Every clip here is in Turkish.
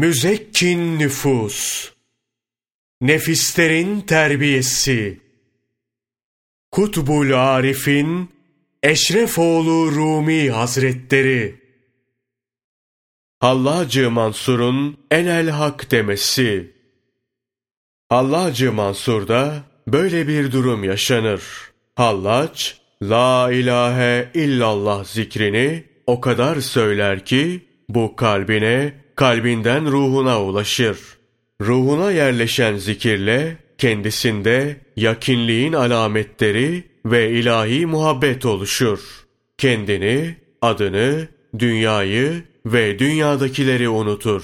Müzekkin nüfus, nefislerin terbiyesi, Kutbul Arif'in Eşrefoğlu Rumi Hazretleri, Hallacı Mansur'un enel hak demesi, Hallacı Mansur'da böyle bir durum yaşanır. Hallaç, La ilahe illallah zikrini o kadar söyler ki, bu kalbine, kalbinden ruhuna ulaşır. Ruhuna yerleşen zikirle, kendisinde yakinliğin alametleri ve ilahi muhabbet oluşur. Kendini, adını, dünyayı ve dünyadakileri unutur.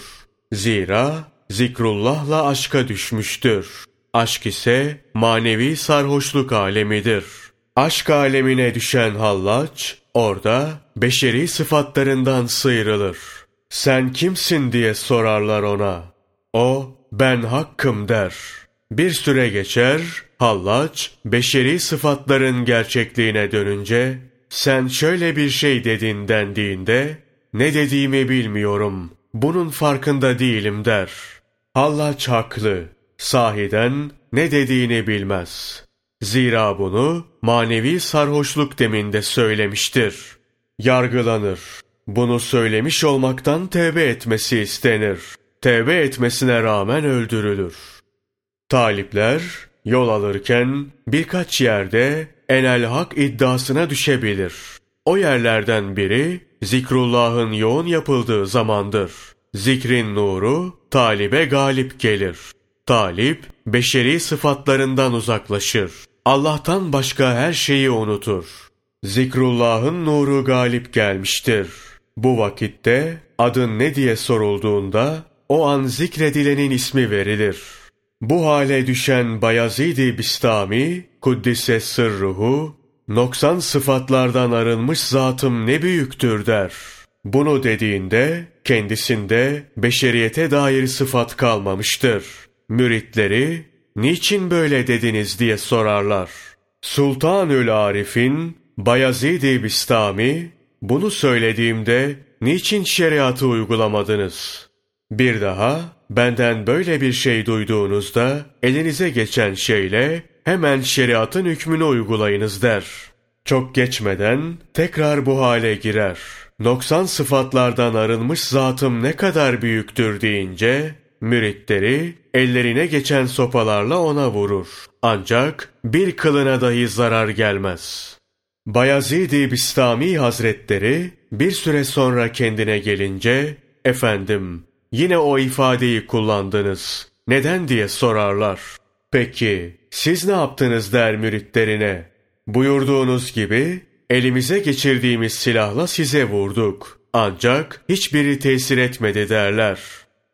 Zira zikrullahla aşka düşmüştür. Aşk ise manevi sarhoşluk alemidir. Aşk alemine düşen hallaç, orada beşeri sıfatlarından sıyrılır. Sen kimsin diye sorarlar ona. O, ben hakkım der. Bir süre geçer, hallaç, beşeri sıfatların gerçekliğine dönünce, sen şöyle bir şey dedin dendiğinde, ne dediğimi bilmiyorum, bunun farkında değilim der. Hallaç haklı, sahiden ne dediğini bilmez. Zira bunu manevi sarhoşluk deminde söylemiştir. Yargılanır. Bunu söylemiş olmaktan tevbe etmesi istenir. Tevbe etmesine rağmen öldürülür. Talipler yol alırken birkaç yerde enel hak iddiasına düşebilir. O yerlerden biri zikrullahın yoğun yapıldığı zamandır. Zikrin nuru talibe galip gelir. Talip beşeri sıfatlarından uzaklaşır. Allah'tan başka her şeyi unutur. Zikrullah'ın nuru galip gelmiştir. Bu vakitte adın ne diye sorulduğunda o an zikredilenin ismi verilir. Bu hale düşen Bayezid-i Bistami, Kuddise sırruhu, noksan sıfatlardan arınmış zatım ne büyüktür der. Bunu dediğinde kendisinde beşeriyete dair sıfat kalmamıştır. Müritleri niçin böyle dediniz diye sorarlar. Sultanül Arif'in Bayezid-i Bistami bunu söylediğimde niçin şeriatı uygulamadınız? Bir daha benden böyle bir şey duyduğunuzda elinize geçen şeyle hemen şeriatın hükmünü uygulayınız der. Çok geçmeden tekrar bu hale girer. Noksan sıfatlardan arınmış zatım ne kadar büyüktür deyince müritleri ellerine geçen sopalarla ona vurur. Ancak bir kılına dahi zarar gelmez. Bayezid-i Bistami Hazretleri bir süre sonra kendine gelince, efendim yine o ifadeyi kullandınız. Neden diye sorarlar. Peki siz ne yaptınız der müritlerine. Buyurduğunuz gibi elimize geçirdiğimiz silahla size vurduk. Ancak hiçbiri tesir etmedi derler.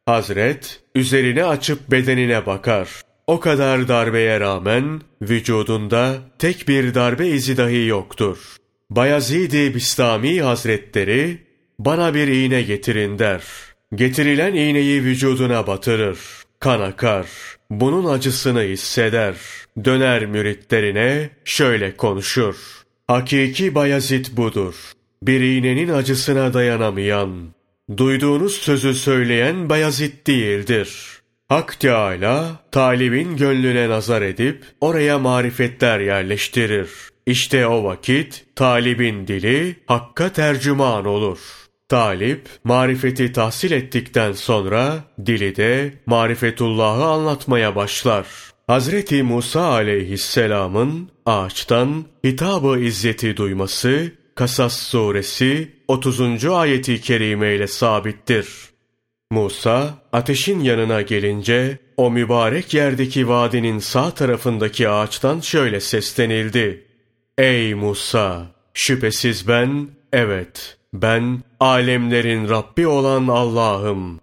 Hazret üzerine açıp bedenine bakar. O kadar darbeye rağmen vücudunda tek bir darbe izi dahi yoktur. Bayezid-i Bistami Hazretleri bana bir iğne getirin der. Getirilen iğneyi vücuduna batırır. Kan akar. Bunun acısını hisseder. Döner müritlerine şöyle konuşur. Hakiki Bayezid budur. Bir iğnenin acısına dayanamayan, duyduğunuz sözü söyleyen Bayezid değildir. Hak Teâlâ, talibin gönlüne nazar edip oraya marifetler yerleştirir. İşte o vakit talibin dili hakka tercüman olur. Talip, marifeti tahsil ettikten sonra dili de marifetullahı anlatmaya başlar. Hazreti Musa aleyhisselamın ağaçtan hitabı izzeti duyması Kasas suresi 30. ayeti kerime ile sabittir. Musa ateşin yanına gelince o mübarek yerdeki vadinin sağ tarafındaki ağaçtan şöyle seslenildi. Ey Musa! Şüphesiz ben, evet, ben alemlerin Rabbi olan Allah'ım.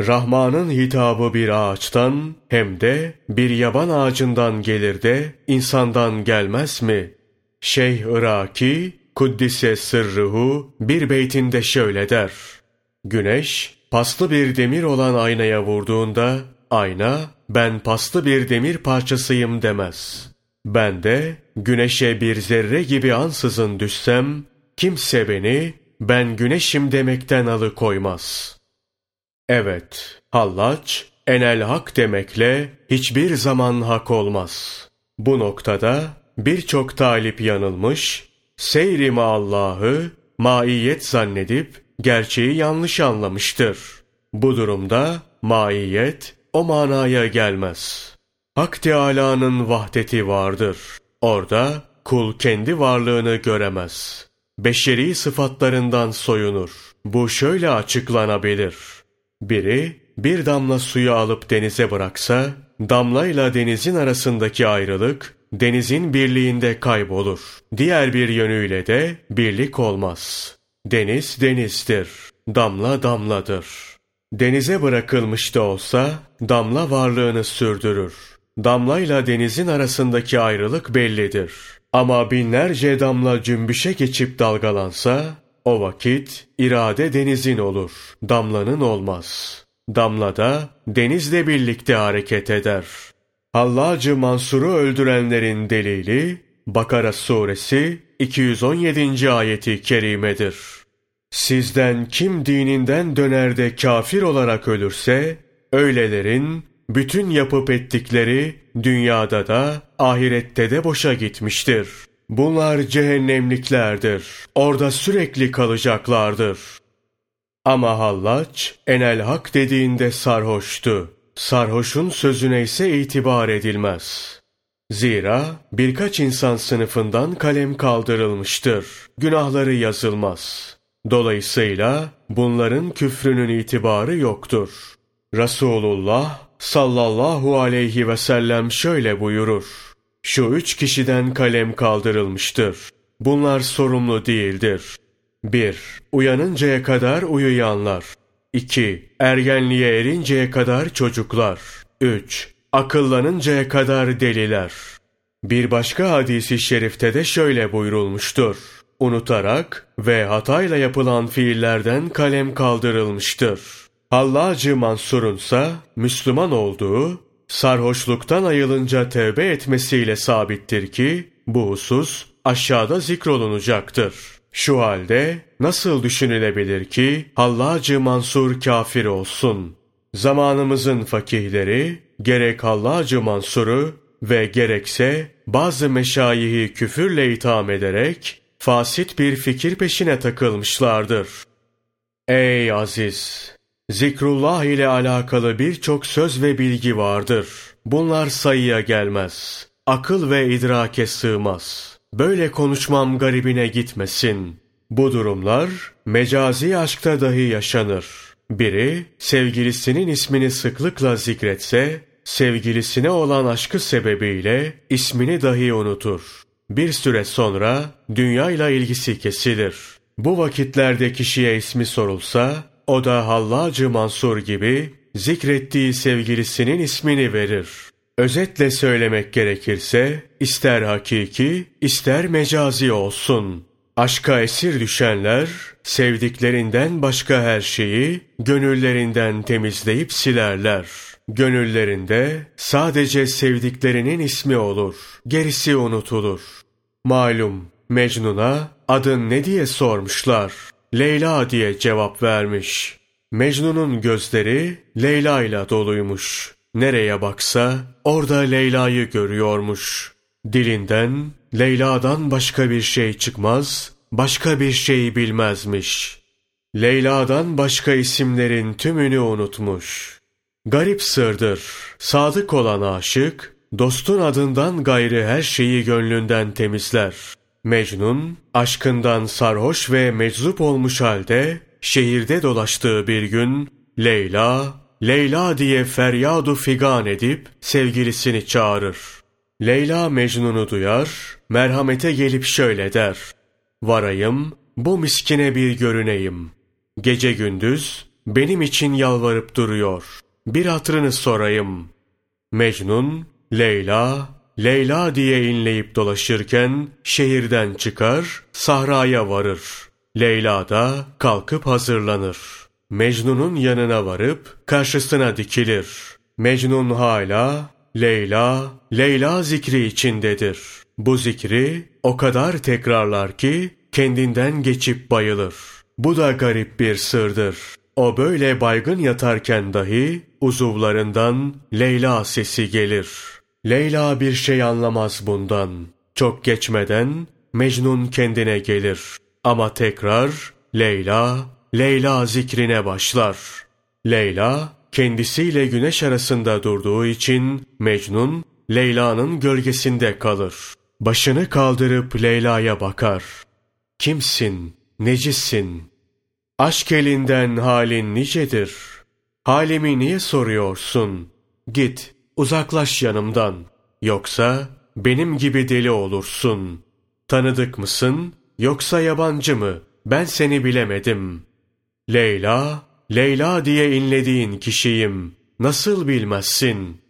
Rahman'ın hitabı bir ağaçtan hem de bir yaban ağacından gelir de insandan gelmez mi? Şeyh Iraki, Kuddise sırrıhu bir beytinde şöyle der. Güneş, paslı bir demir olan aynaya vurduğunda, ayna, ben paslı bir demir parçasıyım demez. Ben de, güneşe bir zerre gibi ansızın düşsem, kimse beni, ben güneşim demekten alıkoymaz.'' Evet, hallaç, enel hak demekle hiçbir zaman hak olmaz. Bu noktada birçok talip yanılmış, seyri Allah'ı maiyet zannedip gerçeği yanlış anlamıştır. Bu durumda maiyet o manaya gelmez. Hak Teâlâ'nın vahdeti vardır. Orada kul kendi varlığını göremez. Beşeri sıfatlarından soyunur. Bu şöyle açıklanabilir. Biri bir damla suyu alıp denize bıraksa, damlayla denizin arasındaki ayrılık denizin birliğinde kaybolur. Diğer bir yönüyle de birlik olmaz. Deniz denizdir. Damla damladır. Denize bırakılmış da olsa damla varlığını sürdürür. Damlayla denizin arasındaki ayrılık bellidir. Ama binlerce damla cümbüşe geçip dalgalansa o vakit irade denizin olur, damlanın olmaz. Damla da denizle birlikte hareket eder. Hallacı Mansur'u öldürenlerin delili Bakara suresi 217. ayeti kerimedir. Sizden kim dininden döner de kafir olarak ölürse, öylelerin bütün yapıp ettikleri dünyada da ahirette de boşa gitmiştir. Bunlar cehennemliklerdir. Orada sürekli kalacaklardır. Ama hallaç enel hak dediğinde sarhoştu. Sarhoşun sözüne ise itibar edilmez. Zira birkaç insan sınıfından kalem kaldırılmıştır. Günahları yazılmaz. Dolayısıyla bunların küfrünün itibarı yoktur. Resulullah sallallahu aleyhi ve sellem şöyle buyurur. Şu üç kişiden kalem kaldırılmıştır. Bunlar sorumlu değildir. 1. Uyanıncaya kadar uyuyanlar. 2. Ergenliğe erinceye kadar çocuklar. 3. Akıllanıncaya kadar deliler. Bir başka hadisi şerifte de şöyle buyurulmuştur. Unutarak ve hatayla yapılan fiillerden kalem kaldırılmıştır. Hallacı Mansur'unsa Müslüman olduğu, sarhoşluktan ayılınca tevbe etmesiyle sabittir ki, bu husus aşağıda zikrolunacaktır. Şu halde nasıl düşünülebilir ki Hallacı Mansur kafir olsun? Zamanımızın fakihleri gerek Hallacı Mansur'u ve gerekse bazı meşayihi küfürle itham ederek fasit bir fikir peşine takılmışlardır. Ey aziz! Zikrullah ile alakalı birçok söz ve bilgi vardır. Bunlar sayıya gelmez. Akıl ve idrake sığmaz. Böyle konuşmam garibine gitmesin. Bu durumlar mecazi aşkta dahi yaşanır. Biri sevgilisinin ismini sıklıkla zikretse, sevgilisine olan aşkı sebebiyle ismini dahi unutur. Bir süre sonra dünyayla ilgisi kesilir. Bu vakitlerde kişiye ismi sorulsa, o da Hallacı Mansur gibi zikrettiği sevgilisinin ismini verir. Özetle söylemek gerekirse, ister hakiki, ister mecazi olsun. Aşka esir düşenler, sevdiklerinden başka her şeyi gönüllerinden temizleyip silerler. Gönüllerinde sadece sevdiklerinin ismi olur, gerisi unutulur. Malum, Mecnun'a adın ne diye sormuşlar. Leyla diye cevap vermiş. Mecnun'un gözleri Leyla ile doluymuş. Nereye baksa orada Leyla'yı görüyormuş. Dilinden Leyla'dan başka bir şey çıkmaz, başka bir şey bilmezmiş. Leyla'dan başka isimlerin tümünü unutmuş. Garip sırdır. Sadık olan aşık, dostun adından gayrı her şeyi gönlünden temizler. Mecnun, aşkından sarhoş ve meczup olmuş halde, şehirde dolaştığı bir gün, Leyla, Leyla diye feryadu figan edip sevgilisini çağırır. Leyla Mecnun'u duyar, merhamete gelip şöyle der. Varayım, bu miskine bir görüneyim. Gece gündüz benim için yalvarıp duruyor. Bir hatırını sorayım. Mecnun, Leyla, Leyla diye inleyip dolaşırken şehirden çıkar, sahraya varır. Leyla da kalkıp hazırlanır. Mecnun'un yanına varıp karşısına dikilir. Mecnun hala Leyla, Leyla zikri içindedir. Bu zikri o kadar tekrarlar ki kendinden geçip bayılır. Bu da garip bir sırdır. O böyle baygın yatarken dahi uzuvlarından Leyla sesi gelir. Leyla bir şey anlamaz bundan. Çok geçmeden Mecnun kendine gelir. Ama tekrar Leyla, Leyla zikrine başlar. Leyla kendisiyle güneş arasında durduğu için Mecnun Leyla'nın gölgesinde kalır. Başını kaldırıp Leyla'ya bakar. Kimsin? Necissin? Aşk elinden halin nicedir? Halimi niye soruyorsun? Git, uzaklaş yanımdan. Yoksa benim gibi deli olursun. Tanıdık mısın? Yoksa yabancı mı? Ben seni bilemedim. Leyla, Leyla diye inlediğin kişiyim. Nasıl bilmezsin?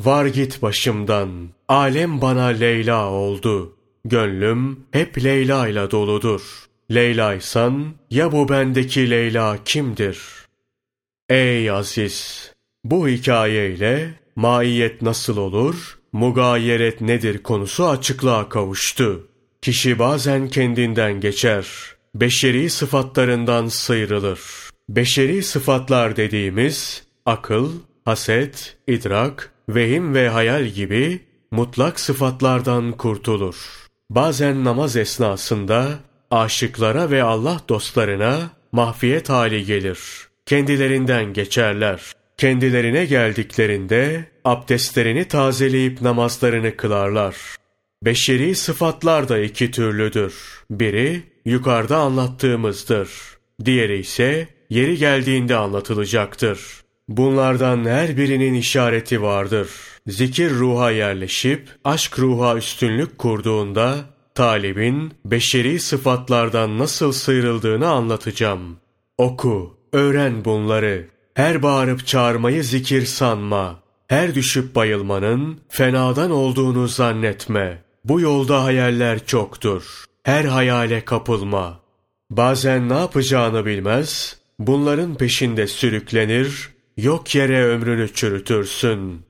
Var git başımdan. Alem bana Leyla oldu. Gönlüm hep Leyla ile doludur. Leyla'ysan ya bu bendeki Leyla kimdir? Ey Aziz! Bu hikayeyle maiyet nasıl olur, mugayeret nedir konusu açıklığa kavuştu. Kişi bazen kendinden geçer, beşeri sıfatlarından sıyrılır. Beşeri sıfatlar dediğimiz akıl, haset, idrak, vehim ve hayal gibi mutlak sıfatlardan kurtulur. Bazen namaz esnasında aşıklara ve Allah dostlarına mahfiyet hali gelir. Kendilerinden geçerler. Kendilerine geldiklerinde abdestlerini tazeleyip namazlarını kılarlar. Beşeri sıfatlar da iki türlüdür. Biri yukarıda anlattığımızdır. Diğeri ise yeri geldiğinde anlatılacaktır. Bunlardan her birinin işareti vardır. Zikir ruha yerleşip aşk ruha üstünlük kurduğunda talibin beşeri sıfatlardan nasıl sıyrıldığını anlatacağım. Oku, öğren bunları. Her bağırıp çağırmayı zikir sanma. Her düşüp bayılmanın fenadan olduğunu zannetme. Bu yolda hayaller çoktur. Her hayale kapılma. Bazen ne yapacağını bilmez, bunların peşinde sürüklenir, yok yere ömrünü çürütürsün.